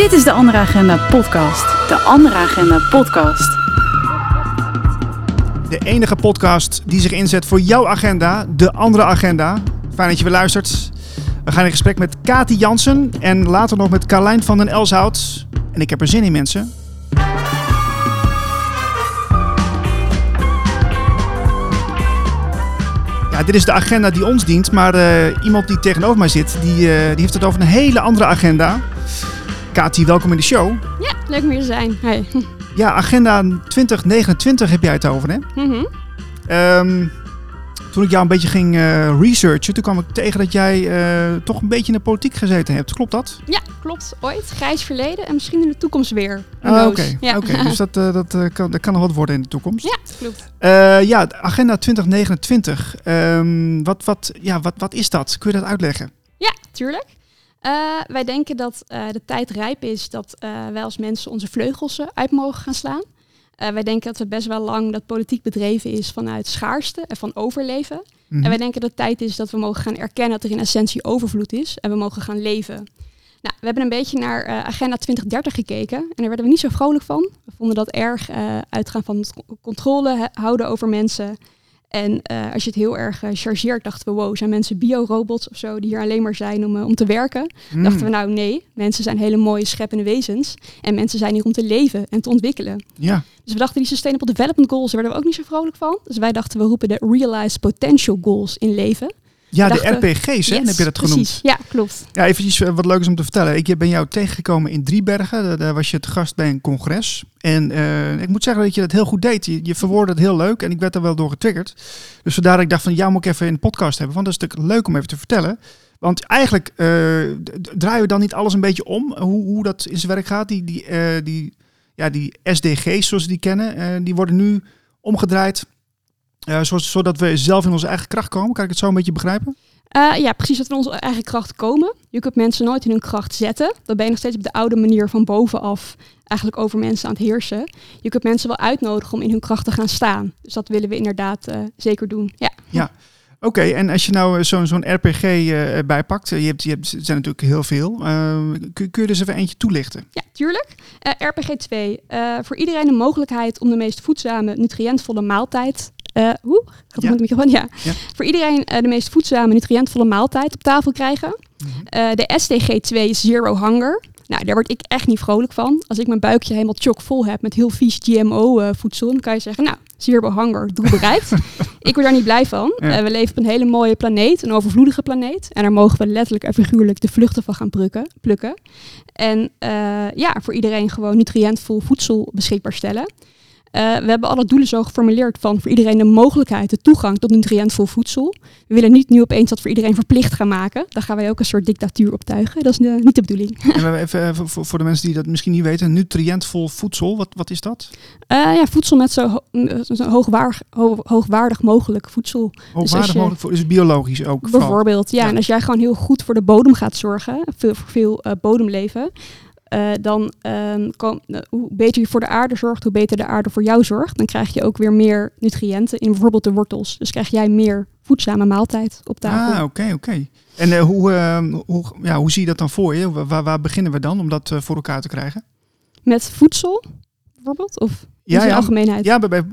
Dit is de Andere Agenda podcast. De Andere Agenda podcast. De enige podcast die zich inzet voor jouw agenda, de andere agenda. Fijn dat je weer luistert. We gaan in gesprek met Kati Jansen en later nog met Carlijn van den Elshout. En ik heb er zin in, mensen. Ja, dit is de agenda die ons dient, maar eh, iemand die tegenover mij zit, die, eh, die heeft het over een hele andere agenda. Kati, welkom in de show. Ja, leuk om hier te zijn. Hey. Ja, agenda 2029 heb jij het over, hè? Mhm. Ehm, toen ik jou een beetje ging eh, researchen, toen kwam ik tegen dat jij eh, toch een beetje in de politiek gezeten hebt. Klopt dat? Ja, klopt. Ooit. Grijs verleden en misschien in de toekomst weer. Ah? Oké, Ja. Oké, dus dat, eh, dat, kan, dat kan nog wat worden in de toekomst. ja, klopt. Ja, agenda 2029. Ehm, wat, wat, ja, wat, wat is dat? Kun je dat uitleggen? Ja, tuurlijk. Eh, wij denken dat eh, de tijd rijp is dat eh, wij als mensen onze vleugels uit mogen gaan slaan. Wij denken dat het best wel lang dat politiek bedreven is vanuit schaarste en van overleven. Mhm. En wij denken dat het tijd is dat we mogen gaan erkennen dat er in essentie overvloed is en we mogen gaan leven. Nou, we hebben een beetje naar Agenda 2030 gekeken en daar werden we niet zo vrolijk van. We vonden dat erg uitgaan van controle houden over mensen. En eh, als je het heel erg eh, chargeert, dachten we, wow, zijn mensen biorobots of zo die hier alleen maar zijn om, eh, om te werken? Hmm. Dachten we, nou nee, mensen zijn hele mooie scheppende wezens en mensen zijn hier om te leven en te ontwikkelen. Ja, Dus we dachten die Sustainable Development Goals, daar werden we ook niet zo vrolijk van. Dus wij dachten, we roepen de Realized Potential Goals in leven. Ja de RPG's, hè? Yes, heb je dat precies. genoemd? Ja, klopt. Ja, even iets eh, wat leuks om te vertellen. Ik ben jou tegengekomen in Driebergen. Daar- Daar was je te gast bij een congres. En eh, ik moet zeggen dat je dat heel goed deed. Je, je verwoordde het heel leuk en ik werd er wel door getriggerd. Dus vandaar dat ik dacht van, jou moet ik even in de podcast hebben. Want dat is natuurlijk leuk om even te vertellen. Want eigenlijk eh, draaien we dan niet alles een beetje om. Hoe, hoe dat in zijn werk gaat. Die, die, die, ja, die SDG's zoals we die kennen, die worden nu omgedraaid. Eh, zodat we zelf in onze eigen kracht komen. Kan ik het zo een beetje begrijpen? Eh, ja, precies dat we in onze eigen kracht komen. Je kunt mensen nooit in hun kracht zetten. Dan ben je nog steeds op de oude manier van bovenaf eigenlijk over mensen aan het heersen. Je kunt mensen wel uitnodigen om in hun kracht te gaan staan. Dus dat willen we inderdaad eh, zeker doen. Ja. Oké, en als je nou zo'n zo'n RPG eh, bijpakt, je hebt, je hebt, er zijn natuurlijk heel veel. Kun, kun je er eens even eentje toelichten? Ja, tuurlijk. RPG 2. eh, voor iedereen de mogelijkheid om de meest voedzame, nutriëntvolle maaltijd. Eh hoe? Gaat het Ja. microfoon? Ja. Ja. Voor iedereen eh, de meest voedzame, nutriëntvolle maaltijd op tafel krijgen. Mhm. Eh, de SDG 2 is Zero Hunger. Nou, daar word ik echt niet vrolijk van. Als ik mijn buikje helemaal chockvol heb met heel vies GMO-voedsel, dan kan je zeggen, nou, Zero Hunger, doel bereikt. ik word daar niet blij van. Ja. We leven op een hele mooie planeet, een overvloedige planeet. En daar mogen we letterlijk en figuurlijk de vluchten van gaan plukken. plukken. En ja, voor iedereen gewoon nutriëntvol voedsel beschikbaar stellen. Eh, we hebben alle doelen zo geformuleerd van voor iedereen de mogelijkheid, de toegang tot nutriëntvol voedsel. We willen niet nu opeens dat voor iedereen verplicht gaan maken. Dan gaan wij ook een soort dictatuur optuigen. Dat is eh, niet de bedoeling. En even, voor, voor de mensen die dat misschien niet weten, nutriëntvol voedsel, wat, wat is dat? Eh, ja, voedsel met zo, ho- zo hoogwaardig, ho- hoogwaardig mogelijk voedsel. Hoogwaardig als je- mogelijk voor, dus biologisch ook. Bijvoorbeeld, ja, Ja. En als jij gewoon heel goed voor de bodem gaat zorgen, veel, voor veel eh, bodemleven, eh, dan ehm, eh, hoe beter je voor de aarde zorgt, hoe beter de aarde voor jou zorgt. Dan krijg je ook weer meer nutriënten in bijvoorbeeld de wortels. Dus krijg jij meer voedzame maaltijd op tafel. Ah, oké, oké. En eh, hoe, eh, hoe, ja, hoe zie je dat dan voor je? Waar- Waar, beginnen we dan om dat voor elkaar te krijgen? Met voedsel bijvoorbeeld? Of in Ja, ja. algemeenheid? Ja, bij, bij,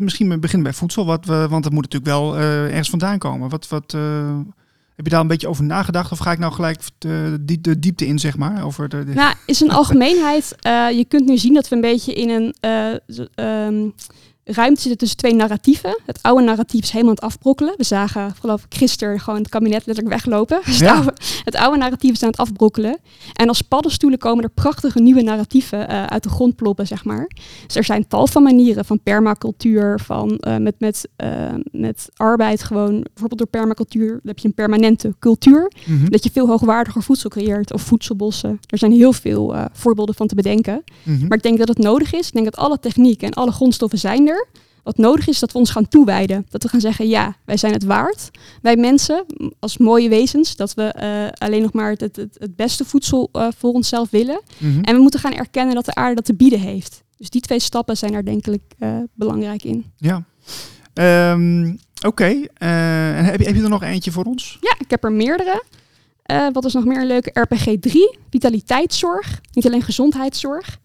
misschien beginnen bij voedsel, wat we, want dat moet natuurlijk wel ergens vandaan komen. Wat, wat, heb je daar een beetje over nagedacht? Of ga ik nou gelijk de, die- de diepte in, zeg maar? Over de, de- Nou, is een algemeenheid. eh, je kunt nu zien dat we een beetje in een eh, ehm, ruimte zitten tussen twee narratieven. Het oude narratief is helemaal aan het afbrokkelen. We zagen, geloof ik, gisteren gewoon het kabinet letterlijk weglopen. Dus Ja. het, oude, het oude narratief is aan het afbrokkelen. En als paddenstoelen komen er prachtige nieuwe narratieven eh, uit de grond ploppen, zeg maar. Dus er zijn tal van manieren van permacultuur, van eh, met, met, eh, met arbeid gewoon, bijvoorbeeld door permacultuur, dan heb je een permanente cultuur. Mhm, Dat je veel hoogwaardiger voedsel creëert of voedselbossen. Er zijn heel veel voorbeelden van te bedenken. mhm. Maar ik denk dat het nodig is. Ik denk dat alle techniek en alle grondstoffen zijn er. Wat nodig is, dat we ons gaan toewijden. Dat we gaan zeggen, ja, wij zijn het waard. Wij mensen, als mooie wezens, dat we eh, alleen nog maar het, het, het, beste voedsel eh, voor onszelf willen. Mhm. En we moeten gaan erkennen dat de aarde dat te bieden heeft. Dus die twee stappen zijn er denk ik eh, belangrijk in. Ja. Ehm, Oké. Heb, je- heb je er nog eentje voor ons? Ja, ik heb er meerdere. Wat is nog meer een leuke? RPG 3, vitaliteitszorg. Niet alleen gezondheidszorg.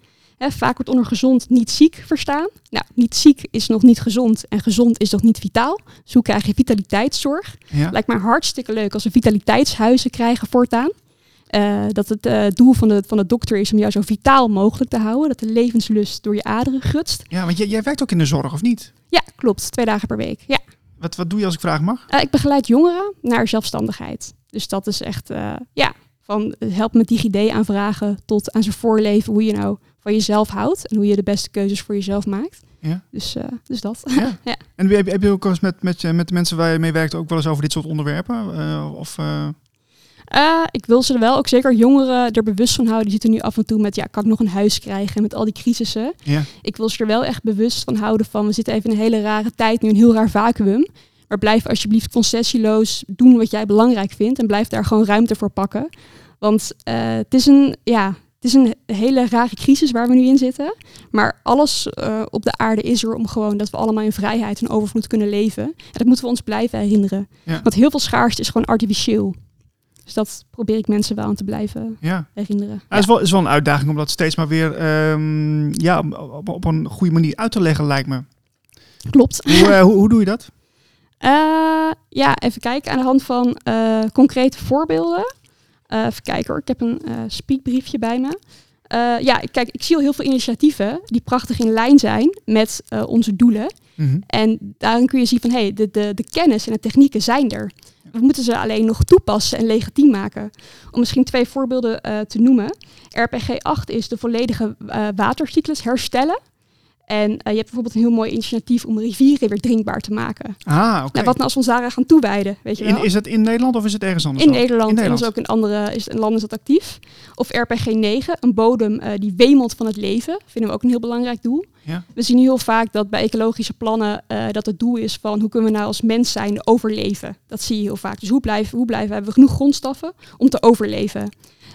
Vaak wordt onder gezond niet ziek verstaan. Nou, niet ziek is nog niet gezond en gezond is nog niet vitaal. Dus hoe krijg je vitaliteitszorg? Ja. Lijkt mij hartstikke leuk als we vitaliteitshuizen krijgen voortaan. Eh, dat het eh, doel van de, van de dokter is om jou zo vitaal mogelijk te houden. Dat de levenslust door je aderen gutst. ja, want jij, jij werkt ook in de zorg, of niet? Ja, klopt. Twee dagen per week. Ja. Wat, wat doe je als ik vragen mag? Eh, ik begeleid jongeren naar zelfstandigheid. Dus dat is echt, ja, van help met DigiD aanvragen tot aan zijn voorleven. Hoe je nou van jezelf houdt en hoe je de beste keuzes voor jezelf maakt. Ja. Dus, eh, dus dat. Ja. Ja. En heb, heb je ook eens met, met, je- met de mensen waar je mee werkt ook wel eens over dit soort onderwerpen? Eh, of, eh, Eh, ik wil ze er wel, ook zeker jongeren, er bewust van houden. Die zitten nu af en toe met, ja, kan ik nog een huis krijgen met al die crisissen. ja. Ik wil ze er wel echt bewust van houden van, we zitten even in een hele rare tijd, nu een heel raar vacuüm. Maar blijf alsjeblieft concessieloos doen wat jij belangrijk vindt en blijf daar gewoon ruimte voor pakken. Want eh, het, is een, ja, het is een hele rare crisis waar we nu in zitten. Maar alles eh, op de aarde is er om gewoon dat we allemaal in vrijheid en overvloed kunnen leven. En dat moeten we ons blijven herinneren. Ja. Want heel veel schaarste is gewoon artificieel. Dus dat probeer ik mensen wel aan te blijven ja. herinneren. Ja, het is wel, is wel een uitdaging om dat steeds maar weer ehm, ja, op, op een goede manier uit te leggen, lijkt me. Klopt. Hoe, eh, hoe, hoe doe je dat? Eh, ja, even kijken aan de hand van concrete voorbeelden. Eh, even kijken hoor, ik heb een eh speakbriefje bij me. Eh, ja, kijk, ik zie al heel veel initiatieven die prachtig in lijn zijn met onze doelen. Mhm. En daarin kun je zien van, hé, hey, de, de, de kennis en de technieken zijn er. We moeten ze alleen nog toepassen en legitiem maken. Om misschien twee voorbeelden te noemen. RPG 8 is de volledige watercyclus herstellen. En eh, je hebt bijvoorbeeld een heel mooi initiatief om rivieren weer drinkbaar te maken. Ah, oké. Nou, wat nou als we ons daar gaan toewijden, weet je wel? In- Is dat in Nederland of is het ergens anders? in? Nederland, In en Nederland. dus ook in andere is, in landen is dat actief. Of RPG 9, een bodem eh, die wemelt van het leven. Vinden we ook een heel belangrijk doel. Ja. We zien heel vaak dat bij ecologische plannen eh, dat het doel is van hoe kunnen we nou als mens zijn overleven. Dat zie je heel vaak. Dus hoe blijven, hoe blijven hebben we genoeg grondstoffen om te overleven?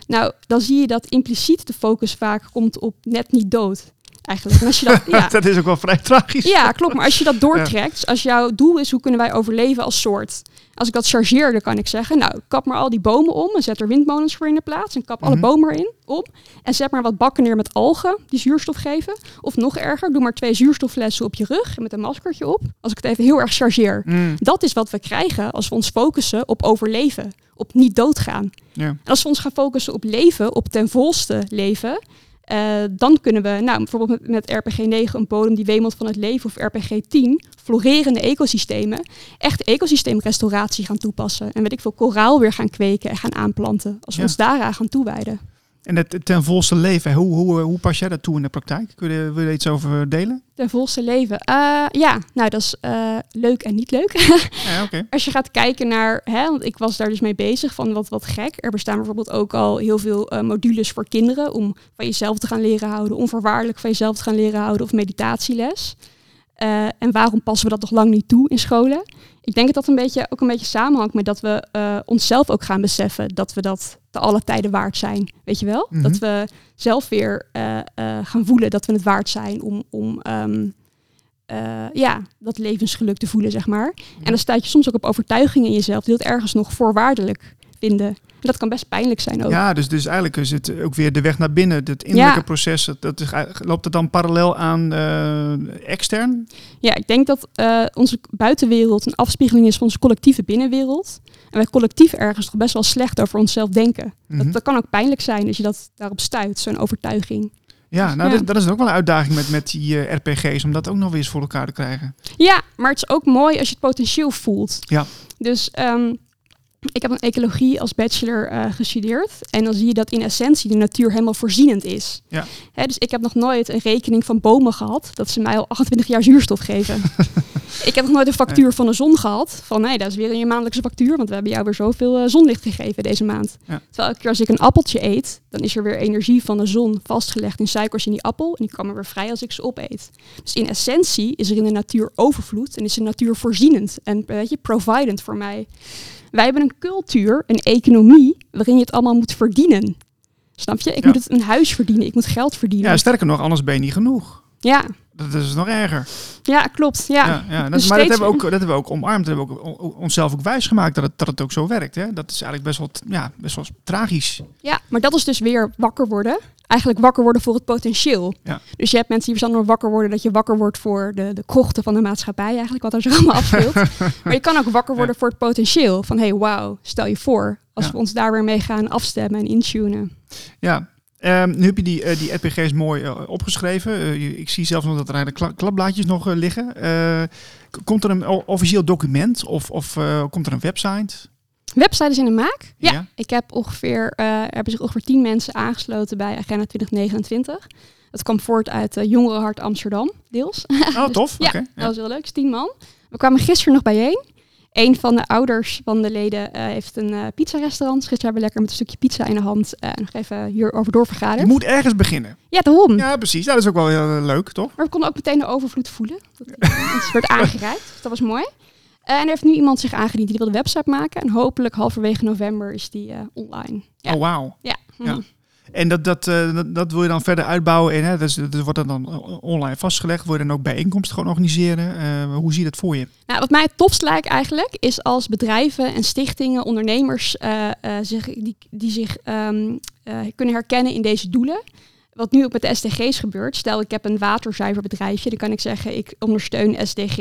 Nou, dan zie je dat impliciet de focus vaak komt op net niet dood. Eigenlijk. En als je dat, ja, dat is ook wel vrij tragisch. ja, klopt. Maar als je dat doortrekt, als jouw doel is hoe kunnen wij overleven als soort. Als ik dat chargeer, dan kan ik zeggen, nou, kap maar al die bomen om en zet er windmolens voor in de plaats en kap alle Mhm. bomen erin om. En zet maar wat bakken neer met algen die zuurstof geven. Of nog erger, doe maar twee zuurstofflessen op je rug met een maskertje op. Als ik het even heel erg chargeer. Mm, Dat is wat we krijgen als we ons focussen op overleven, op niet doodgaan. ja. En als we ons gaan focussen op leven, op ten volste leven, eh, dan kunnen we, nou, bijvoorbeeld met, met RPG 9, een bodem die wemelt van het leven, of RPG 10, florerende ecosystemen, echt ecosysteemrestauratie gaan toepassen. En weet ik veel, koraal weer gaan kweken en gaan aanplanten. Als we Ja. ons daaraan gaan toewijden. En het ten volste leven, hoe, hoe, hoe pas jij dat toe in de praktijk? Kun je, wil je er iets over delen? Ten volste leven. Eh, ja, nou, dat is eh, leuk en niet leuk. Ja. Als je gaat kijken naar, hè, want ik was daar dus mee bezig van wat, wat gek. Er bestaan bijvoorbeeld ook al heel veel eh, modules voor kinderen om van jezelf te gaan leren houden, onvoorwaardelijk van jezelf te gaan leren houden of meditatieles. Eh, en waarom passen we dat nog lang niet toe in scholen? Ik denk dat dat een beetje, ook een beetje samenhangt met dat we eh, onszelf ook gaan beseffen dat we dat te alle tijden waard zijn. Weet je wel? Mhm. Dat we zelf weer eh, gaan voelen dat we het waard zijn om, om ehm, eh, ja, dat levensgeluk te voelen, zeg maar. En dan staat je soms ook op overtuigingen in jezelf die dat ergens nog voorwaardelijk vinden. Dat kan best pijnlijk zijn ook. Ja, dus, dus eigenlijk is het ook weer de weg naar binnen. Het innerlijke Ja. proces, dat, dat is, loopt het dan parallel aan eh, extern? Ja, ik denk dat eh, onze buitenwereld een afspiegeling is van onze collectieve binnenwereld. En wij collectief ergens toch best wel slecht over onszelf denken. Mhm. dat, dat kan ook pijnlijk zijn als je dat daarop stuit, zo'n overtuiging. Ja, nou, Ja. Dat, dat is ook wel een uitdaging met, met die eh, RPG's, om dat ook nog weer eens voor elkaar te krijgen. Ja, maar het is ook mooi als je het potentieel voelt. Ja. Dus ehm, ik heb een ecologie als bachelor eh, gestudeerd. En dan zie je dat in essentie de natuur helemaal voorzienend is. Ja. Hè, dus ik heb nog nooit een rekening van bomen gehad dat ze mij al 28 jaar zuurstof geven. ik heb nog nooit een factuur van de zon gehad. Van nee, dat is weer een maandelijkse factuur, want we hebben jou weer zoveel eh, zonlicht gegeven deze maand. Ja. Terwijl elke keer als ik een appeltje eet, dan is er weer energie van de zon vastgelegd in suikers in die appel. En die komen weer vrij als ik ze opeet. Dus in essentie is er in de natuur overvloed en is de natuur voorzienend en weet je, provident voor mij. Wij hebben een cultuur, een economie, waarin je het allemaal moet verdienen. Snap je? Ik Ja. moet het een huis verdienen, ik moet geld verdienen. Ja, sterker nog, anders ben je niet genoeg. Ja, Dat is nog erger. Ja, klopt. Ja. Ja, ja. Dat, Dus maar dat hebben, we ook, dat hebben we ook omarmd. Dat hebben we ook onszelf ook wijsgemaakt dat het, dat het ook zo werkt. Hè? Dat is eigenlijk best wel, ja, best wel tragisch. Ja, maar dat is dus weer wakker worden. Eigenlijk wakker worden voor het potentieel. Ja. Dus je hebt mensen die verstandig wakker worden dat je wakker wordt voor de, de krochten van de maatschappij, eigenlijk wat er zo allemaal afspeelt. maar je kan ook wakker worden voor het potentieel. Van hey, wauw, stel je voor als Ja. we ons daar weer mee gaan afstemmen en intunen. Ja. Ehm, nu heb je die, eh, die RPG's mooi eh, opgeschreven. Eh, ik zie zelfs nog dat er eigenlijk kla- klapblaadjes nog liggen. Komt er een officieel document of, of komt er een website? Website is in de maak. Ja, Ja. ik heb ongeveer, eh, er hebben zich ongeveer 10 mensen aangesloten bij Agenda 2029. Dat kwam voort uit eh Jongerenhart Amsterdam, deels. Oh, tof. Ja, dat was heel leuk. is tien man. We kwamen gisteren nog bijeen. Een van de ouders van de leden eh, heeft een eh pizza-restaurant. Dus Gisteren hebben we lekker met een stukje pizza in de hand eh, nog even hierover Je doorvergaderd. moet ergens beginnen. Ja, daarom. Ja, precies. Ja, dat is ook wel heel leuk, toch? Maar we konden ook meteen de overvloed voelen. Dat het werd aangereikt. Dus dat was mooi. Eh, en er heeft nu iemand zich aangediend die wil de website maken. En hopelijk halverwege november is die eh, online. Ja. Oh, wauw. Ja. Ja. Mhm. En dat, dat, eh, dat, dat wil je dan verder uitbouwen. En hè, dus, dat wordt dan, dan online vastgelegd. Wil je dan ook bijeenkomsten gewoon organiseren? Hoe zie je dat voor je? Nou, wat mij het tofst lijkt eigenlijk, is als bedrijven en stichtingen, ondernemers, eh, zich, die, die zich ehm, eh, kunnen herkennen in deze doelen. Wat nu ook met de SDG's gebeurt. Stel, ik heb een waterzuiverbedrijfje. Dan kan ik zeggen, ik ondersteun SDG,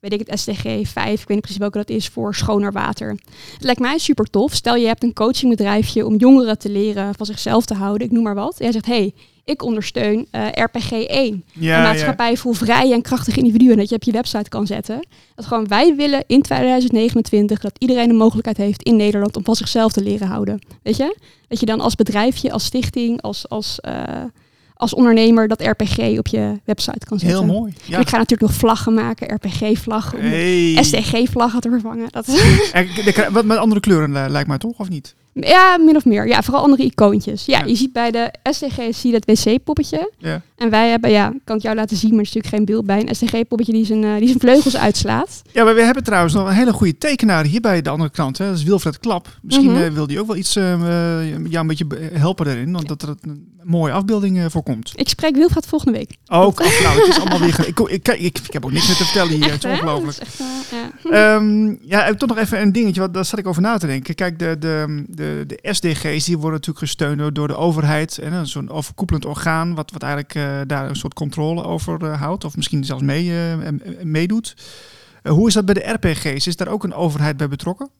weet ik het, SDG 5. Ik weet niet precies welke dat is voor schoner water. Het lijkt mij super tof. Stel, je hebt een coachingbedrijfje om jongeren te leren van zichzelf te houden. Ik noem maar wat. En jij zegt, hey, ik ondersteun eh, RPG 1 Ja, een maatschappij vol vrije en krachtige individuen. Dat je op je website kan zetten. Dat gewoon wij willen in 2029 dat iedereen de mogelijkheid heeft in Nederland om van zichzelf te leren houden. Weet je? Dat je dan als bedrijfje, als stichting, als, als, eh, als ondernemer dat RPG op je website kan zetten. Heel mooi. En Ja. ik ga natuurlijk nog vlaggen maken, RPG-vlag, om Hey. SDG-vlaggen te vervangen. Dat En de kra- Wat met andere kleuren eh, lijkt mij toch, of niet? Ja, min of meer. Ja, vooral andere icoontjes. Ja, Ja. je ziet bij de SDG zie je dat wc-poppetje. Ja. En wij hebben, ja, kan ik jou laten zien, maar er is natuurlijk geen beeld bij. Een SDG-poppetje die, zijn, eh, die zijn vleugels uitslaat. Ja, maar we hebben trouwens nog een hele goede tekenaar hier bij de andere krant. Hè? Dat is Wilfred Klap. Misschien Mhm. eh, wil die ook wel iets eh, eh, ja, een beetje be- helpen erin. Want dat er een mooie afbeelding voorkomt. Ik spreek Wilfred volgende week. Ook, oh, nou, het is allemaal weer... Ik, ik, ik, ik, heb ook niks meer te vertellen hier. het is ongelooflijk. Dat is echt, ja. Ehm, ja, toch nog even een dingetje, want daar zat ik over na te denken. Kijk, de, de, de, de SDG's die worden natuurlijk gesteund door, de overheid. En een zo'n overkoepelend orgaan, wat, wat eigenlijk eh, daar een soort controle over eh, houdt. Of misschien zelfs mee, eh, eh, meedoet. Eh, hoe is dat bij de RPG's? Is daar ook een overheid bij betrokken?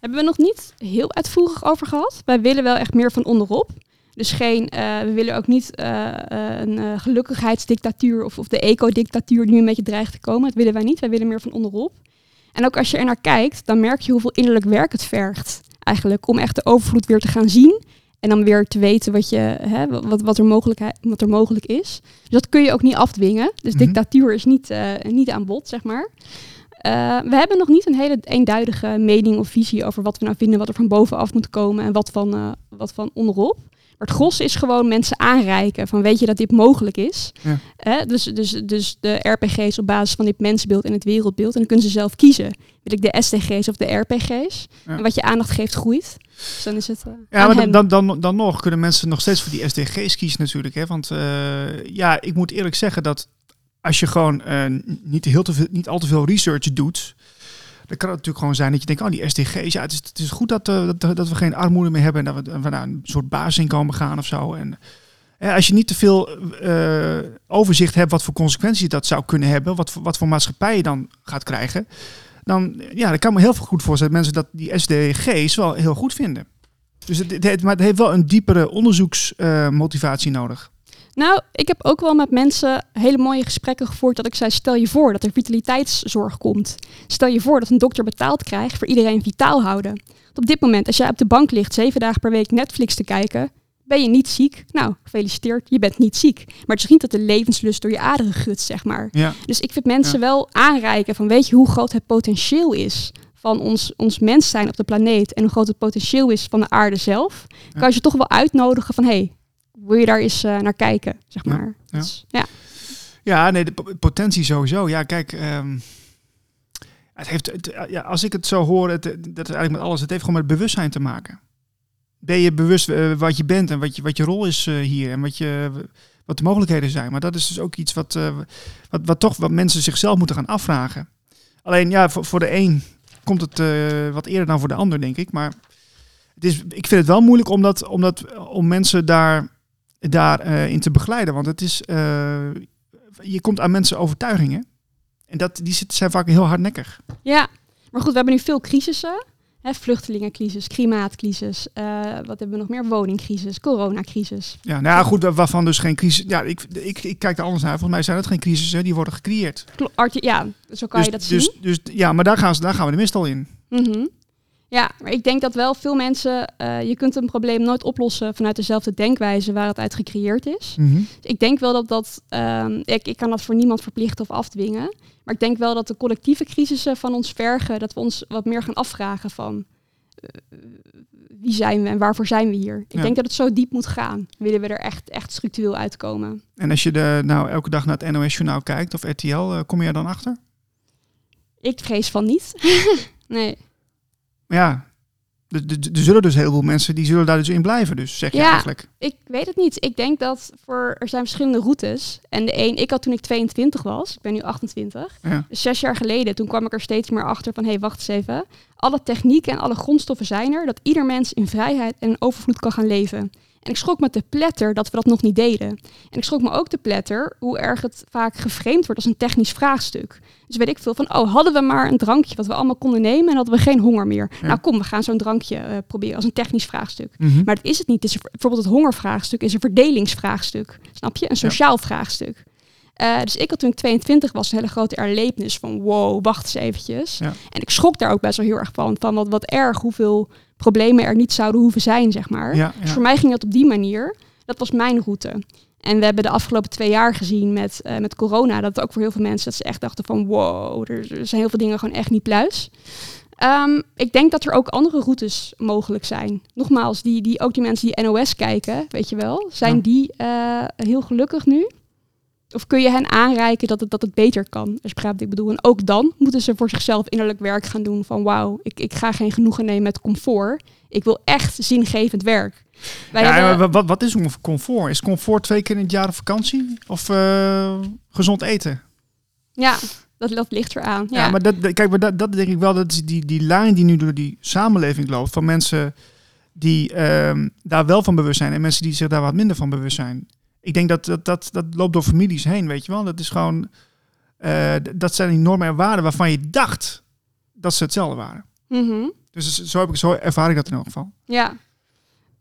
Hebben we nog niet heel uitvoerig over gehad. Wij willen wel echt meer van onderop. Dus geen, eh, we willen ook niet eh, eh, een eh, gelukkigheidsdictatuur of, of de eco-dictatuur nu een beetje dreigt te komen. Dat willen wij niet. Wij willen meer van onderop. En ook als je er naar kijkt, dan merk je hoeveel innerlijk werk het vergt. Eigenlijk om echt de overvloed weer te gaan zien. En dan weer te weten wat, je, hè, wat, wat, er mogelijkheid, wat er mogelijk is. Dus dat kun je ook niet afdwingen. Dus Mhm. dictatuur is niet, eh, niet aan bod, zeg maar. Eh, we hebben nog niet een hele eenduidige mening of visie over wat we nou vinden, wat er van bovenaf moet komen en wat van, eh, wat van onderop. Maar het gros is gewoon mensen aanreiken van weet je dat dit mogelijk is. Ja. Dus, dus, dus de RPG's op basis van dit mensbeeld en het wereldbeeld. En dan kunnen ze zelf kiezen. Wil ik de SDG's of de RPG's? Ja. En wat je aandacht geeft groeit. Dus dan is het eh, Ja, maar dan, dan, dan nog kunnen mensen nog steeds voor die SDG's kiezen natuurlijk. Hè? Want eh, ja, ik moet eerlijk zeggen dat als je gewoon eh, niet, heel te veel, niet al te veel research doet... Dan kan het natuurlijk gewoon zijn dat je denkt, oh die SDG's, ja, het is, het is goed dat, eh, dat, dat we geen armoede meer hebben en dat we, dat naar een soort basisinkomen gaan of zo. En eh, als je niet te veel eh, overzicht hebt wat voor consequenties dat zou kunnen hebben, wat, wat voor maatschappij je dan gaat krijgen, dan, ja, dan kan me heel veel goed voorstellen dat mensen dat die SDG's wel heel goed vinden. Dus het, het, maar het heeft wel een diepere onderzoeksmotivatie nodig. Nou, ik heb ook wel met mensen hele mooie gesprekken gevoerd dat ik zei, stel je voor dat er vitaliteitszorg komt. Stel je voor dat een dokter betaald krijgt voor iedereen vitaal houden. Want op dit moment, als jij op de bank ligt zeven dagen per week Netflix te kijken, ben je niet ziek. Nou, gefeliciteerd, je bent niet ziek. Maar het is niet dat de levenslust door je aderen gutst, zeg maar. Ja, Dus ik vind mensen Ja. wel aanreiken van weet je hoe groot het potentieel is van ons, ons mens zijn op de planeet en hoe groot het potentieel is van de aarde zelf. Ja. Kan je ze toch wel uitnodigen van hey, wil je daar eens eh, naar kijken, zeg maar. ja. Dus, ja. ja nee, de po- potentie sowieso. Ja, kijk, ehm, het heeft, het, ja, als ik het zo hoor, het, dat is eigenlijk met alles, het heeft gewoon met bewustzijn te maken. Ben je bewust eh, wat je bent en wat je, wat je rol is eh, hier en wat je, wat de mogelijkheden zijn. Maar dat is dus ook iets wat, uh, wat, wat toch wat mensen zichzelf moeten gaan afvragen. Alleen ja, voor, voor de een komt het uh, wat eerder dan voor de ander, denk ik. Maar het is, ik vind het wel moeilijk om, dat, om, dat, om mensen daar, daar uh, in te begeleiden. Want het is, je komt aan mensen overtuigingen. En dat, die zijn vaak heel hardnekkig. Ja, maar goed, we hebben nu veel crisissen. Hè, vluchtelingencrisis, klimaatcrisis, uh, wat hebben we nog meer? Woningcrisis, coronacrisis. Ja, nou ja, goed, waarvan dus geen crisis. Ja, ik, ik, ik kijk er anders naar. Volgens mij zijn het geen crisissen, die worden gecreëerd. Ja, zo kan dus, je dat dus, zien. Dus ja, maar daar gaan, ze, daar gaan we de mist al in. Mm -hmm. Ja, maar ik denk dat wel veel mensen, uh, je kunt een probleem nooit oplossen vanuit dezelfde denkwijze waar het uit gecreëerd is. Mm -hmm. ik denk wel dat dat, um, ik, ik kan dat voor niemand verplichten of afdwingen. Maar ik denk wel dat de collectieve crisissen van ons vergen dat we ons wat meer gaan afvragen van uh, wie zijn we en waarvoor zijn we hier. Ik Ja. denk dat het zo diep moet gaan. Willen we er echt, echt structureel uitkomen. En als je de, nou elke dag naar het NOS-journaal kijkt of RTL, eh, kom je er dan achter? Ik vrees van niet. nee. Ja, er, zullen dus heel veel mensen die zullen daar dus in blijven, dus zeg je Ja. eigenlijk. Ik weet het niet. Ik denk dat voor, er zijn verschillende routes. En de een, ik had toen ik 22 was, ik ben nu 28. Ja. Dus zes jaar geleden, toen kwam ik er steeds meer achter van, hé, hey, wacht eens even. Alle technieken en alle grondstoffen zijn er, dat ieder mens in vrijheid en overvloed kan gaan leven. En ik schrok me te pletter dat we dat nog niet deden. En ik schrok me ook te pletter hoe erg het vaak geframed wordt als een technisch vraagstuk. Dus weet ik veel van, oh, hadden we maar een drankje wat we allemaal konden nemen en hadden we geen honger meer. Ja. Nou kom, we gaan zo'n drankje eh, proberen als een technisch vraagstuk. Mhm. Maar dat is het niet. Het is bijvoorbeeld het hongervraagstuk is een verdelingsvraagstuk. Snap je? Een sociaal vraagstuk. Eh, dus ik had toen ik 22 was een hele grote erlevenis van wow, wacht eens eventjes. Ja. En ik schrok daar ook best wel heel erg van. Van wat, wat erg hoeveel problemen er niet zouden hoeven zijn, zeg maar. Ja, Dus voor mij ging dat op die manier. Dat was mijn route. En we hebben de afgelopen twee jaar gezien met, eh, met corona, dat ook voor heel veel mensen, dat ze echt dachten van wow, er, er zijn heel veel dingen gewoon echt niet pluis. Ehm, ik denk dat er ook andere routes mogelijk zijn. Nogmaals, die, die, ook die mensen die NOS kijken, weet je wel, zijn Ja. die eh, heel gelukkig nu? Of kun je hen aanreiken dat het, dat het beter kan? Als je ik bedoel. En ook dan moeten ze voor zichzelf innerlijk werk gaan doen van wauw, ik, ik ga geen genoegen nemen met comfort. Ik wil echt zingevend werk. Wij Ja, hebben- wat, wat is om comfort? Is comfort twee keer in het jaar op vakantie? Of eh, gezond eten? Ja, dat, dat ligt eraan. Ja, Ja, maar dat, dat- kijk, maar dat, dat denk ik wel, dat is die, die lijn die nu door die samenleving loopt, van mensen die ehm, daar wel van bewust zijn en mensen die zich daar wat minder van bewust zijn. Ik denk dat dat, dat, dat loopt door families heen, weet je wel. Dat is gewoon, eh, dat zijn die normen en waarden waarvan je dacht dat ze hetzelfde waren. Mhm. Dus zo, heb ik, zo ervaar ik dat in elk geval. ja.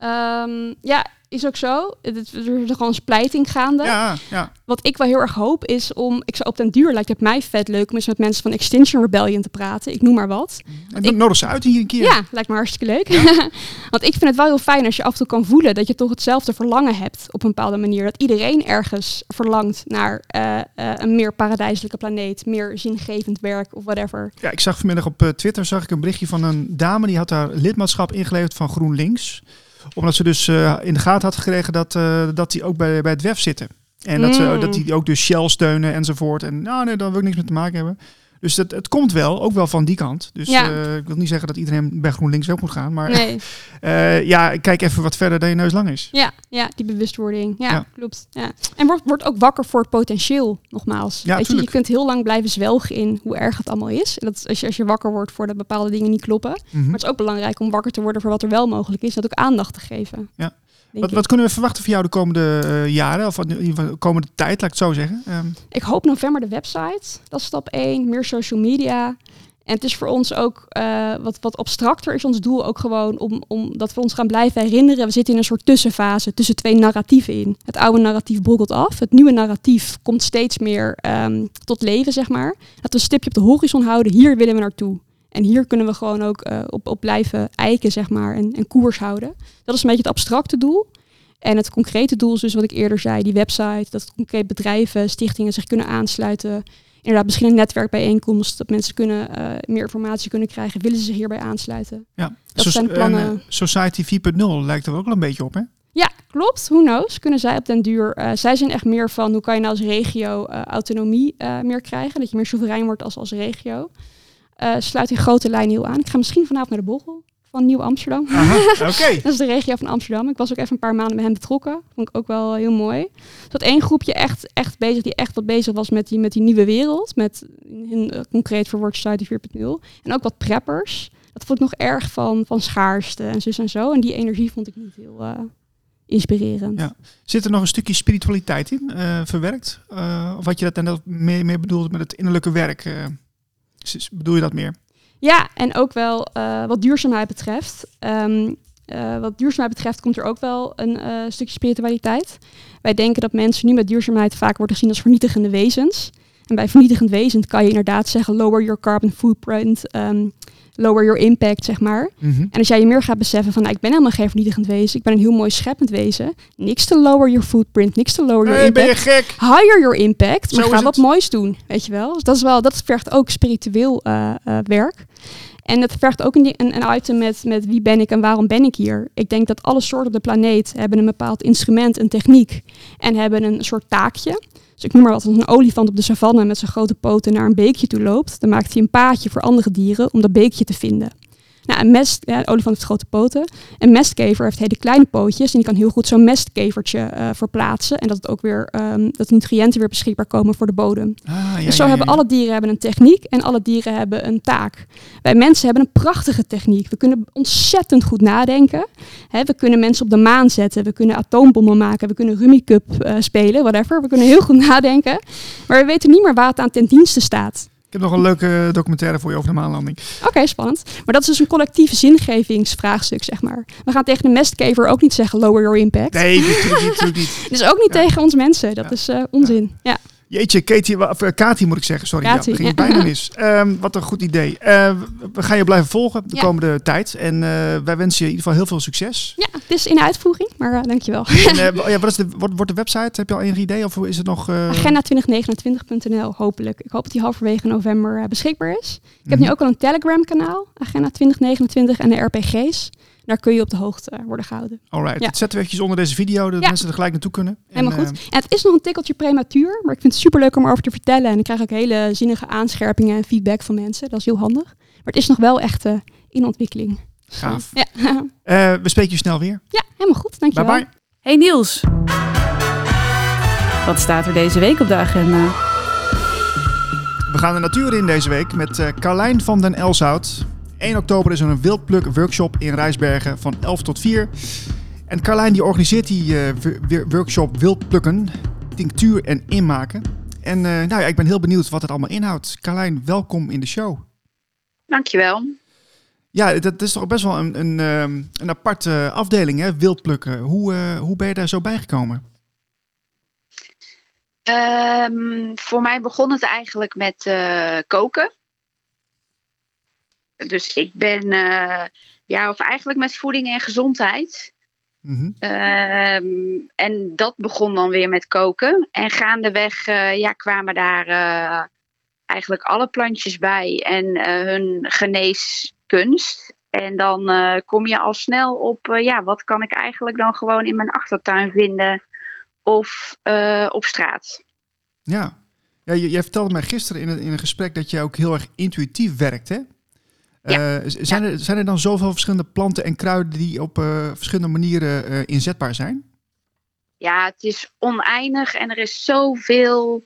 Ehm, ja, is ook zo. Er is gewoon een splijting gaande. Ja, ja. Wat ik wel heel erg hoop is om, ik zou op den duur lijkt het mij vet leuk om eens met mensen van Extinction Rebellion te praten. Ik noem maar wat. En Ik- nodig ze uit hier een keer. Ja, lijkt me hartstikke leuk. Want ik vind het wel heel fijn als je af en toe kan voelen dat je toch hetzelfde verlangen hebt op een bepaalde manier. Dat iedereen ergens verlangt naar eh, eh, een meer paradijselijke planeet, meer zingevend werk of whatever. Ja, ik zag vanmiddag op eh, Twitter zag ik een berichtje van een dame die had haar lidmaatschap ingeleverd van GroenLinks. Omdat ze dus eh, in de gaten had gekregen dat, eh, dat die ook bij, bij het WEF zitten. En dat, ze, Mm. dat die ook dus Shell steunen enzovoort. En nou nee, daar wil ik niks mee te maken hebben. Dus het, het komt wel, ook wel van die kant. Dus Ja. eh, ik wil niet zeggen dat iedereen bij GroenLinks weg moet gaan. Maar Nee, eh, ja, kijk even wat verder dan je neus lang is. ja, ja, die bewustwording. Ja, Ja. klopt. Ja. En wordt wordt ook wakker voor het potentieel, nogmaals. Ja, Weet je, kunt heel lang blijven zwelgen in hoe erg het allemaal is. En dat is als je, als je wakker wordt voor dat bepaalde dingen niet kloppen. Mhm. Maar het is ook belangrijk om wakker te worden voor wat er wel mogelijk is. Dat ook aandacht te geven. Ja. Wat, wat kunnen we verwachten van jou de komende eh, jaren? Of de komende tijd, laat ik het zo zeggen. Ehm, Ik hoop november de website. Dat is stap 1. Meer social media. En het is voor ons ook eh, wat, wat abstracter is ons doel ook gewoon om, om dat we ons gaan blijven herinneren. We zitten in een soort tussenfase tussen twee narratieven in. Het oude narratief brokkelt af. Het nieuwe narratief komt steeds meer ehm, tot leven, zeg maar. Dat we een stipje op de horizon houden. Hier willen we naartoe. En hier kunnen we gewoon ook eh, op, op blijven eiken, zeg maar, en, en koers houden. Dat is een beetje het abstracte doel. En het concrete doel is dus wat ik eerder zei, die website, dat concreet bedrijven, stichtingen zich kunnen aansluiten. Inderdaad, misschien een netwerkbijeenkomst, dat mensen kunnen, eh, meer informatie kunnen krijgen. Willen ze zich hierbij aansluiten? ja. Dat zijn de plannen. en, eh, Society 4.0 lijkt er ook wel een beetje op, hè? Ja, klopt. Who knows? Kunnen zij op den duur... eh, zij zijn echt meer van, hoe kan je nou als regio eh, autonomie eh, meer krijgen? Dat je meer soeverein wordt als, als regio. Eh, sluit in grote lijnen heel aan. Ik ga misschien vanavond naar de borrel. van Nieuw-Amsterdam. Oké. dat is de regio van Amsterdam. Ik was ook even een paar maanden met hen betrokken. Vond ik ook wel heel mooi. Er zat één groepje echt, echt bezig, die echt wat bezig was met die, met die nieuwe wereld. Met hun uh, concreet verwoord Society 4.0. En ook wat preppers. Dat vond ik nog erg van, van schaarste en zus en zo. En die energie vond ik niet heel... Uh, inspirerend. Ja. Zit er nog een stukje spiritualiteit in uh, verwerkt? Of wat je dat dan meer, meer bedoelt met het innerlijke werk? Bedoel je dat meer? Ja, en ook wel wat duurzaamheid betreft. Um, wat duurzaamheid betreft komt er ook wel een stukje spiritualiteit. Wij denken dat mensen nu met duurzaamheid vaak worden gezien als vernietigende wezens. En bij vernietigend wezen kan je inderdaad zeggen lower your carbon footprint, um, lower your impact, zeg maar. Mm -hmm. En als jij je meer gaat beseffen van, nou, ik ben helemaal geen vernietigend wezen, ik ben een heel mooi scheppend wezen. Niks te lower your footprint, niks te lower your hey, impact. ben je gek? Higher your impact, maar Zo ga wat moois doen, weet je wel. Dus dat is wel, dat vergt ook spiritueel uh, uh, werk. En het vergt ook een, een, een, item met, met wie ben ik en waarom ben ik hier. Ik denk dat alle soorten op de planeet hebben een bepaald instrument, een techniek en hebben een soort taakje. Dus ik noem maar wat, als een olifant op de savanne met zijn grote poten naar een beekje toe loopt, dan maakt hij een paadje voor andere dieren om dat beekje te vinden. Nou, een mest, ja, een olifant heeft grote poten. Een mestkever heeft hele kleine pootjes en die kan heel goed zo'n mestkevertje uh, verplaatsen. En dat het ook weer um, dat de nutriënten weer beschikbaar komen voor de bodem. Ah, ja, dus zo ja, hebben alle dieren hebben een techniek en alle dieren hebben een taak. Wij mensen hebben een prachtige techniek. We kunnen ontzettend goed nadenken. We kunnen mensen op de maan zetten. We kunnen atoombommen maken. We kunnen Rummy Cup uh, spelen, whatever. We kunnen heel goed nadenken. Maar we weten niet meer waar het aan ten dienste staat. Ik heb nog een leuke documentaire voor je over de maanlanding. Oké, okay, spannend. Maar dat is dus een collectieve zingevingsvraagstuk, zeg maar. We gaan tegen de mestkever ook niet zeggen lower your impact. Nee, natuurlijk niet. Natuurlijk niet. dus ook niet ja. tegen ons mensen. Dat ja. is uh, onzin. Ja. Ja. Jeetje, Katie, of, uh, Kati moet ik zeggen, sorry. Kati, ja, ging bijna mis. Um, wat een goed idee. Uh, we gaan je blijven volgen de komende tijd. En wij wensen je in ieder geval heel veel succes. Ja, het is in uitvoering, maar dankjewel. En, ja, wat is de, wordt, wordt de website? Heb je al enig idee? Of is het nog... Agenda2029.nl, hopelijk. Ik hoop dat die halverwege november beschikbaar is. Ik heb mm -hmm. nu ook al een Telegram kanaal, Agenda2029 en de RPG's. Daar kun je op de hoogte worden gehouden. Alright, ja. dat zetten we eventjes onder deze video, dat ja. mensen er gelijk naartoe kunnen. Helemaal en, goed. En het is nog een tikkeltje prematuur, maar ik vind het super leuk om erover te vertellen. En ik krijg ook hele zinnige aanscherpingen en feedback van mensen. Dat is heel handig. Maar het is nog wel echt uh, in ontwikkeling. Gaaf. Ja. uh, we spreken je snel weer. Ja, helemaal goed. Dankjewel. Bye bye. Hey Niels. Wat staat er deze week op de agenda? We gaan de natuur in deze week met uh, Carlijn van den Elshout. 1 oktober is er een wildpluk workshop in Rijsbergen van 11 tot 4. En Carlijn die organiseert die uh, workshop wildplukken, tinctuur en inmaken. En uh, nou ja, ik ben heel benieuwd wat het allemaal inhoudt. Carlijn, welkom in de show. Dankjewel. Ja, dat is toch best wel een, een, um, een aparte afdeling, hè? wildplukken. Hoe, uh, hoe ben je daar zo bijgekomen? Um, voor mij begon het eigenlijk met koken. Dus ik ben, uh, ja, of eigenlijk met voeding en gezondheid. Mm -hmm. um, en dat begon dan weer met koken. En gaandeweg uh, ja, kwamen daar uh, eigenlijk alle plantjes bij en hun geneeskunst. En dan kom je al snel op, ja, wat kan ik eigenlijk dan gewoon in mijn achtertuin vinden of op straat. Ja, ja jij vertelde mij gisteren in een, in een gesprek dat je ook heel erg intuïtief werkt, hè? Ja. Uh, zijn, er, zijn er dan zoveel verschillende planten en kruiden die op uh, verschillende manieren uh, inzetbaar zijn? Ja, het is oneindig en er is zoveel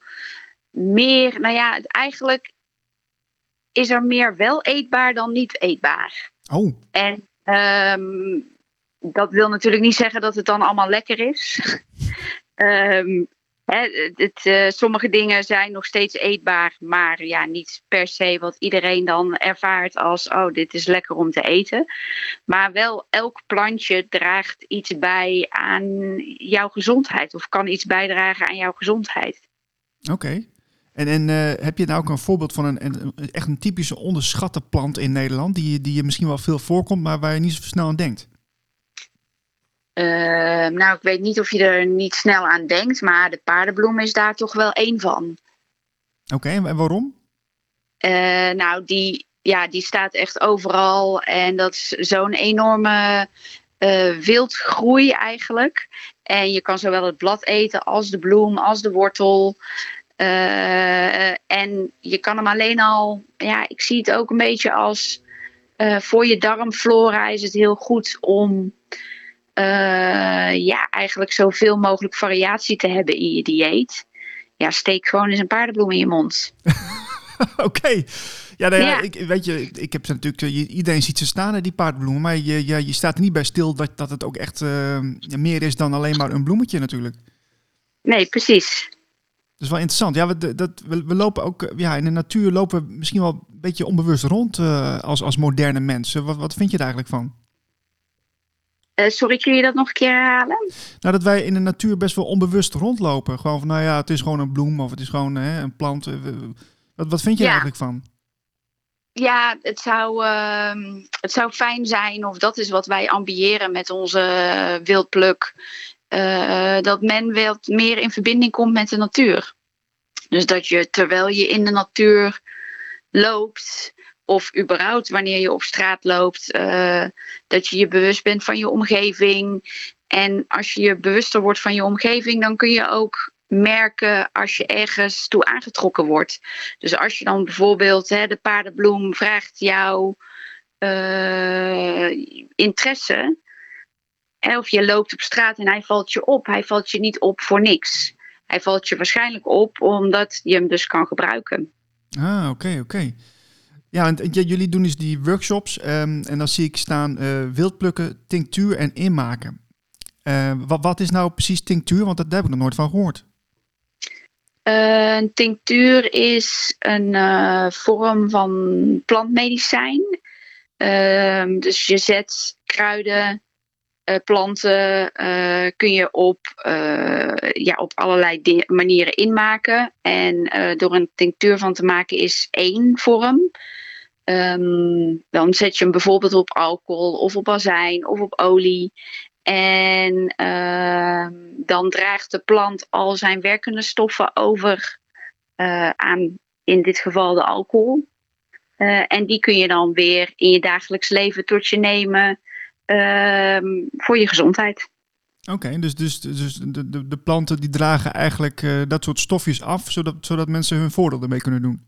meer. Nou ja, eigenlijk is er meer wel eetbaar dan niet eetbaar. Oh. En um, dat wil natuurlijk niet zeggen dat het dan allemaal lekker is. um, He, het, uh, sommige dingen zijn nog steeds eetbaar, maar ja, niet per se wat iedereen dan ervaart als, oh, dit is lekker om te eten. Maar wel elk plantje draagt iets bij aan jouw gezondheid of kan iets bijdragen aan jouw gezondheid. Oké. En, en uh, heb je nou ook een voorbeeld van een, een, echt een typische onderschatte plant in Nederland, die, die je misschien wel veel voorkomt, maar waar je niet zo snel aan denkt? Uh, nou, ik weet niet of je er niet snel aan denkt, maar de paardenbloem is daar toch wel één van. Oké, okay, en waarom? Uh, nou, die, ja, die staat echt overal en dat is zo'n enorme uh, wildgroei eigenlijk. En je kan zowel het blad eten als de bloem, als de wortel. en je kan hem alleen al, ja, ik zie het ook een beetje als Eh, voor je darmflora is het heel goed om eh, ja, eigenlijk zoveel mogelijk variatie te hebben in je dieet. Ja, steek gewoon eens een paardenbloem in je mond. Oké. Ja, nou ja, Ja. Ik, weet je, ik heb natuurlijk, eh, iedereen ziet ze staan, hè, die paardbloemen. Maar je, je, je staat er niet bij stil dat, dat het ook echt eh, meer is dan alleen maar een bloemetje natuurlijk. Nee, precies. Dat is wel interessant. Ja, we, dat, we, we lopen ook, ja, in de natuur lopen we misschien wel een beetje onbewust rond als, als moderne mensen. Wat, wat vind je er eigenlijk van? Eh, sorry, kun je dat nog een keer herhalen? Nou, dat wij in de natuur best wel onbewust rondlopen. Gewoon van, nou ja, het is gewoon een bloem of het is gewoon hè, een plant. Eh, Wat, wat vind je er eigenlijk van? Ja, het zou, ehm, het zou fijn zijn, of dat is wat wij ambiëren met onze wildpluk, eh, dat men wat meer in verbinding komt met de natuur. Dus dat je terwijl je in de natuur loopt, of überhaupt wanneer je op straat loopt, eh, dat je je bewust bent van je omgeving. En als je je bewuster wordt van je omgeving, dan kun je ook merken als je ergens toe aangetrokken wordt. Dus als je dan bijvoorbeeld hè, de paardenbloem vraagt jouw eh, interesse. Of je loopt op straat en hij valt je op. Hij valt je niet op voor niks. Hij valt je waarschijnlijk op omdat je hem dus kan gebruiken. Ah, oké, oké. Ja, en, jullie doen dus die workshops ehm, en dan zie ik staan eh, wildplukken, tinctuur en inmaken. Eh, wat, wat is nou precies tinctuur? Want dat, daar heb ik nog nooit van gehoord. Eh, tinctuur is een vorm van plantmedicijn. Ehm, dus je zet kruiden, planten, kun je op, ja, op allerlei manieren inmaken. En door een tinctuur van te maken is één vorm. Ehm, dan zet je hem bijvoorbeeld op alcohol of op azijn of op olie. En ehm, dan draagt de plant al zijn werkende stoffen over eh, aan, in dit geval de alcohol. Eh, en die kun je dan weer in je dagelijks leven tot je nemen ehm, voor je gezondheid. Oké, dus, dus, dus de, de, planten die dragen eigenlijk eh, dat soort stofjes af, zodat, zodat mensen hun voordeel ermee kunnen doen.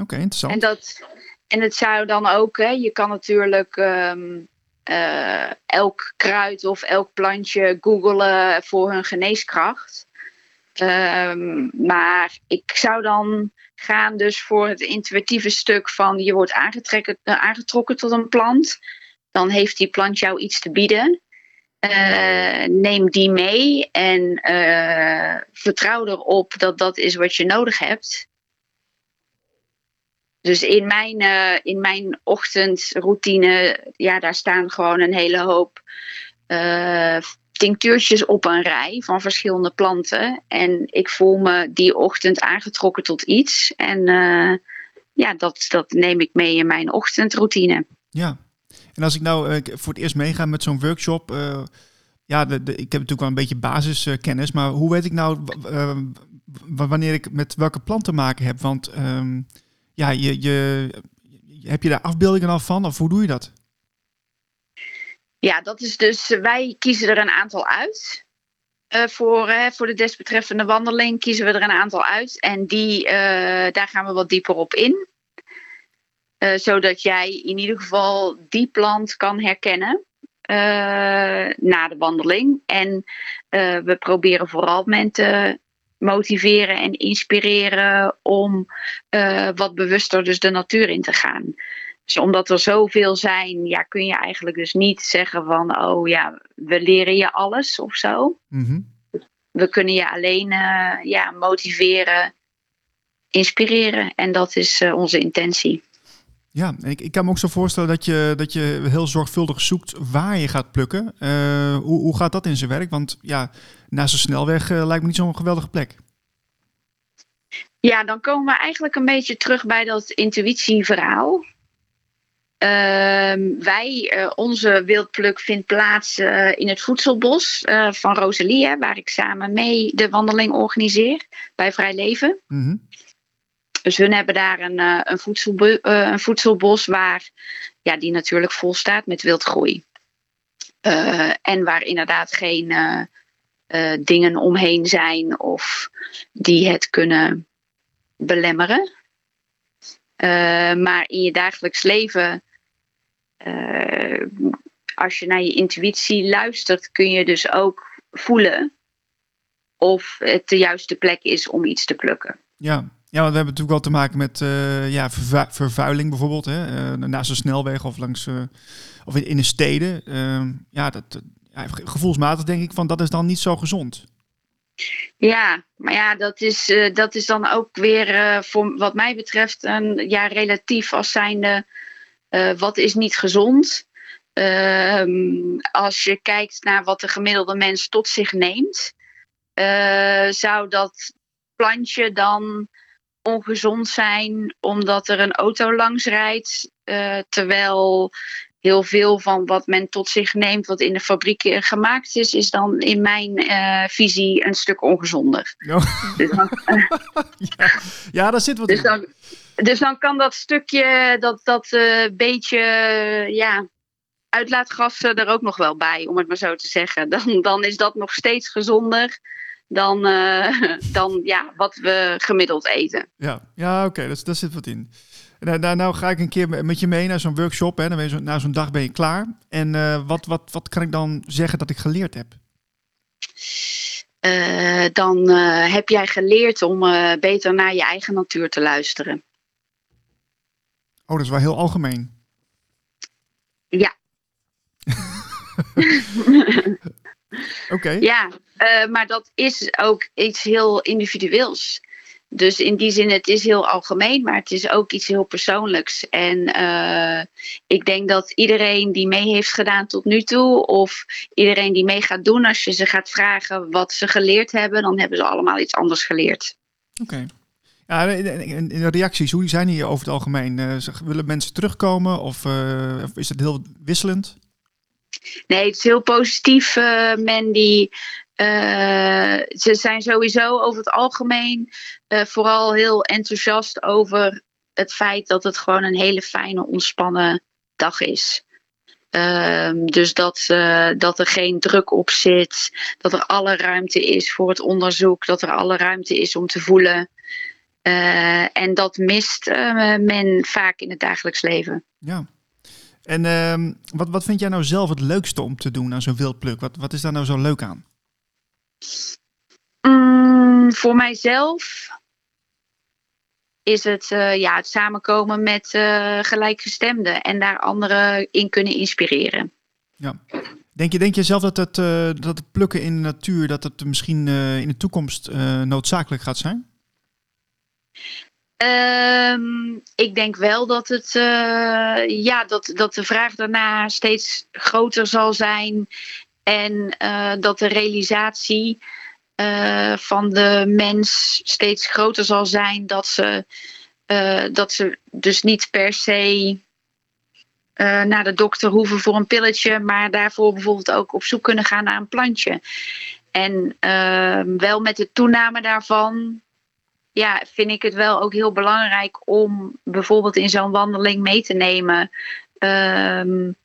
Oké, interessant. En, dat, en het zou dan ook, hè, je kan natuurlijk ehm, eh, elk kruid of elk plantje googelen voor hun geneeskracht. Ehm, maar ik zou dan gaan dus voor het intuïtieve stuk van je wordt aangetrekken- eh, aangetrokken tot een plant. Dan heeft die plant jou iets te bieden. Eh, neem die mee en vertrouw erop dat dat is wat je nodig hebt. Dus in mijn, eh, in mijn ochtendroutine, ja, daar staan gewoon een hele hoop eh, tinctuurtjes op een rij van verschillende planten. En ik voel me die ochtend aangetrokken tot iets. En eh, ja, dat, dat neem ik mee in mijn ochtendroutine. Ja. En als ik nou voor het eerst meega met zo'n workshop, ja, ik heb natuurlijk wel een beetje basiskennis, maar hoe weet ik nou wanneer ik met welke plant te maken heb? Want ehm, ja, je, je, heb je daar afbeeldingen al van of hoe doe je dat? Ja, dat is dus, wij kiezen er een aantal uit. Eh, voor, voor de desbetreffende wandeling kiezen we er een aantal uit. En die, eh, daar gaan we wat dieper op in. Eh, zodat jij in ieder geval die plant kan herkennen na de wandeling. En we proberen vooral mensen motiveren en inspireren om eh, wat bewuster dus de natuur in te gaan. Dus omdat er zoveel zijn, ja, kun je eigenlijk dus niet zeggen van, oh ja, we leren je alles of zo. Mhm. We kunnen je alleen eh, ja, motiveren, inspireren. En dat is eh, onze intentie. Ja, ik, ik kan me ook zo voorstellen dat je, dat je heel zorgvuldig zoekt waar je gaat plukken. Hoe, hoe gaat dat in zijn werk? Want ja, naast een snelweg eh, lijkt me niet zo'n geweldige plek. Ja, dan komen we eigenlijk een beetje terug bij dat intuïtieverhaal. Ehm, wij, eh, onze wildpluk vindt plaats eh, in het voedselbos van Rosalie, hè, waar ik samen mee de wandeling organiseer bij Vrij Leven. Mhm. Dus hun hebben daar een, een, een voedselbos waar, ja, die natuurlijk vol staat met wildgroei. En waar inderdaad geen eh, dingen omheen zijn of die het kunnen belemmeren. Eh, maar in je dagelijks leven, eh, als je naar je intuïtie luistert, kun je dus ook voelen of het de juiste plek is om iets te plukken. Ja, ja, we hebben natuurlijk wel te maken met ja, vervu vervuiling bijvoorbeeld. Hè? Naast een snelweg of langs of in, in de steden. Ehm, ja, dat, gevoelsmatig denk ik van dat is dan niet zo gezond. Ja, maar ja, dat is, dat is dan ook weer voor wat mij betreft een ja, relatief als zijnde wat is niet gezond. Ehm, als je kijkt naar wat de gemiddelde mens tot zich neemt, zou dat plantje dan ongezond zijn omdat er een auto langs rijdt. Terwijl heel veel van wat men tot zich neemt, wat in de fabriek gemaakt is, is dan in mijn uh, visie een stuk ongezonder. Oh. Dus dan, uh, ja. ja, daar zit wat dus in. Dan, dus dan kan dat stukje, dat, dat beetje, ja, uitlaatgassen er ook nog wel bij, om het maar zo te zeggen. Dan, dan is dat nog steeds gezonder dan, uh, dan ja, wat we gemiddeld eten. Ja, ja oké, okay, daar zit wat in. Nou, nou, nou, ga ik een keer met je mee naar zo'n workshop. Hè. Dan ben je zo, na zo'n dag ben je klaar. En uh, wat, wat, wat kan ik dan zeggen dat ik geleerd heb? Uh, dan heb jij geleerd om beter naar je eigen natuur te luisteren. Oh, dat is wel heel algemeen. Ja. Oké. Okay. Ja, maar dat is ook iets heel individueels. Dus in die zin, het is heel algemeen, maar het is ook iets heel persoonlijks. En uh, ik denk dat iedereen die mee heeft gedaan tot nu toe, of iedereen die mee gaat doen, als je ze gaat vragen wat ze geleerd hebben, dan hebben ze allemaal iets anders geleerd. Oké. Okay. Ja, in de reacties, hoe zijn die over het algemeen? Uh, willen mensen terugkomen of, uh, of is het heel wisselend? Nee, het is heel positief, uh, Mandy. Uh, ze zijn sowieso over het algemeen uh, vooral heel enthousiast over het feit dat het gewoon een hele fijne, ontspannen dag is. Um, dus dat, uh, dat er geen druk op zit, dat er alle ruimte is voor het onderzoek, dat er alle ruimte is om te voelen. en dat mist men vaak in het dagelijks leven. Ja, en uh, wat, wat vind jij nou zelf het leukste om te doen aan zo'n wildpluk? Wat, wat is daar nou zo leuk aan? Mm, voor mijzelf is het, uh, ja, het samenkomen met uh, gelijkgestemden en daar anderen in kunnen inspireren. Ja. Denk je, denk je zelf dat het, uh, dat het plukken in de natuur dat het misschien in de toekomst noodzakelijk gaat zijn? Um, ik denk wel dat, het, ja, dat, dat de vraag daarna steeds groter zal zijn. En uh, dat de realisatie uh, van de mens steeds groter zal zijn. Dat ze, dat ze dus niet per se naar de dokter hoeven voor een pilletje. Maar daarvoor bijvoorbeeld ook op zoek kunnen gaan naar een plantje. En ehm, wel met de toename daarvan ja, vind ik het wel ook heel belangrijk om bijvoorbeeld in zo'n wandeling mee te nemen. Um,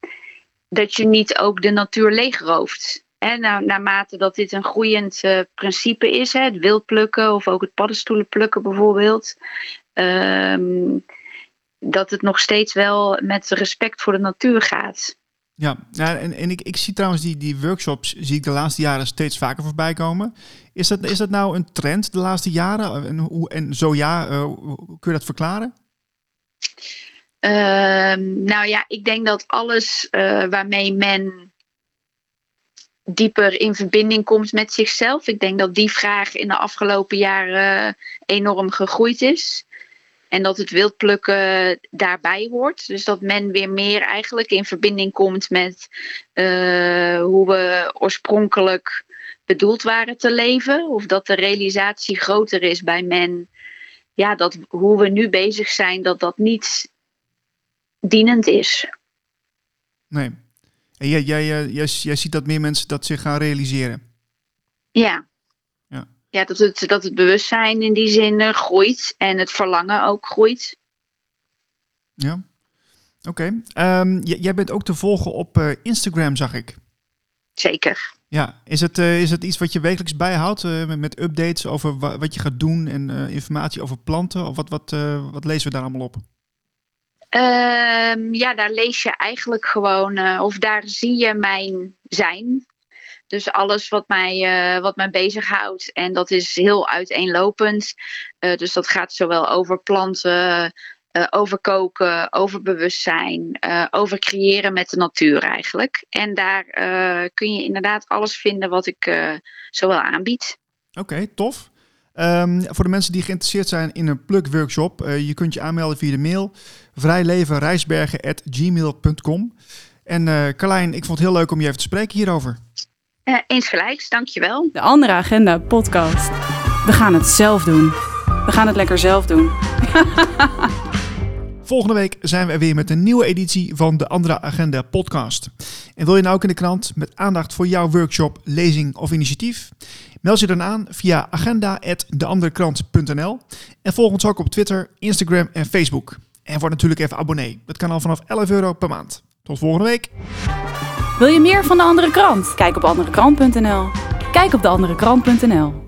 dat je niet ook de natuur leegrooft. En nou, naarmate dat dit een groeiend uh, principe is, hè, het wildplukken of ook het paddenstoelen plukken bijvoorbeeld. Um, dat het nog steeds wel met respect voor de natuur gaat. Ja, ja en, en ik, ik zie trouwens die, die workshops zie ik de laatste jaren steeds vaker voorbij komen. Is dat, is dat nou een trend de laatste jaren? En, hoe, en zo ja, uh, kun je dat verklaren? Uh, nou ja, ik denk dat alles uh, waarmee men dieper in verbinding komt met zichzelf. Ik denk dat die vraag in de afgelopen jaren enorm gegroeid is. En dat het wildplukken daarbij hoort. Dus dat men weer meer eigenlijk in verbinding komt met uh, hoe we oorspronkelijk bedoeld waren te leven. Of dat de realisatie groter is bij men. Ja, dat hoe we nu bezig zijn, dat dat niet dienend is. Nee. En jij, jij, jij, jij, jij ziet dat meer mensen dat zich gaan realiseren. Ja. Ja, ja dat, het, dat het bewustzijn in die zin uh, groeit en het verlangen ook groeit. Ja. Oké. Okay. Um, jij bent ook te volgen op uh, Instagram, zag ik. Zeker. Ja, is het, uh, is het iets wat je wekelijks bijhoudt uh, met, met, updates over wa wat je gaat doen en informatie over planten? Of wat, wat, wat lezen we daar allemaal op? Ehm, ja, daar lees je eigenlijk gewoon, eh, of daar zie je mijn zijn. Dus alles wat mij, eh, wat mij bezighoudt. En dat is heel uiteenlopend. Eh, dus dat gaat zowel over planten, over koken, over bewustzijn, over creëren met de natuur eigenlijk. En daar kun je inderdaad alles vinden wat ik zowel aanbied. Oké, tof. Ehm, voor de mensen die geïnteresseerd zijn in een plug workshop, eh, je kunt je aanmelden via de mail vrijlevenrijsbergen.gmail.com. En eh Carlijn, ik vond het heel leuk om je even te spreken hierover. Eh eens gelijks, dankjewel. De Andere Agenda podcast. We gaan het zelf doen. We gaan het lekker zelf doen. Volgende week zijn we er weer met een nieuwe editie van de Andere Agenda podcast. En wil je nou ook in de krant met aandacht voor jouw workshop, lezing of initiatief? Meld je dan aan via agenda.deanderekrant.nl en volg ons ook op Twitter, Instagram en Facebook. En word natuurlijk even abonnee. Dat kan al vanaf 11 euro per maand. Tot volgende week. Wil je meer van de andere krant? Kijk op anderekrant.nl. Kijk op deanderekrant.nl.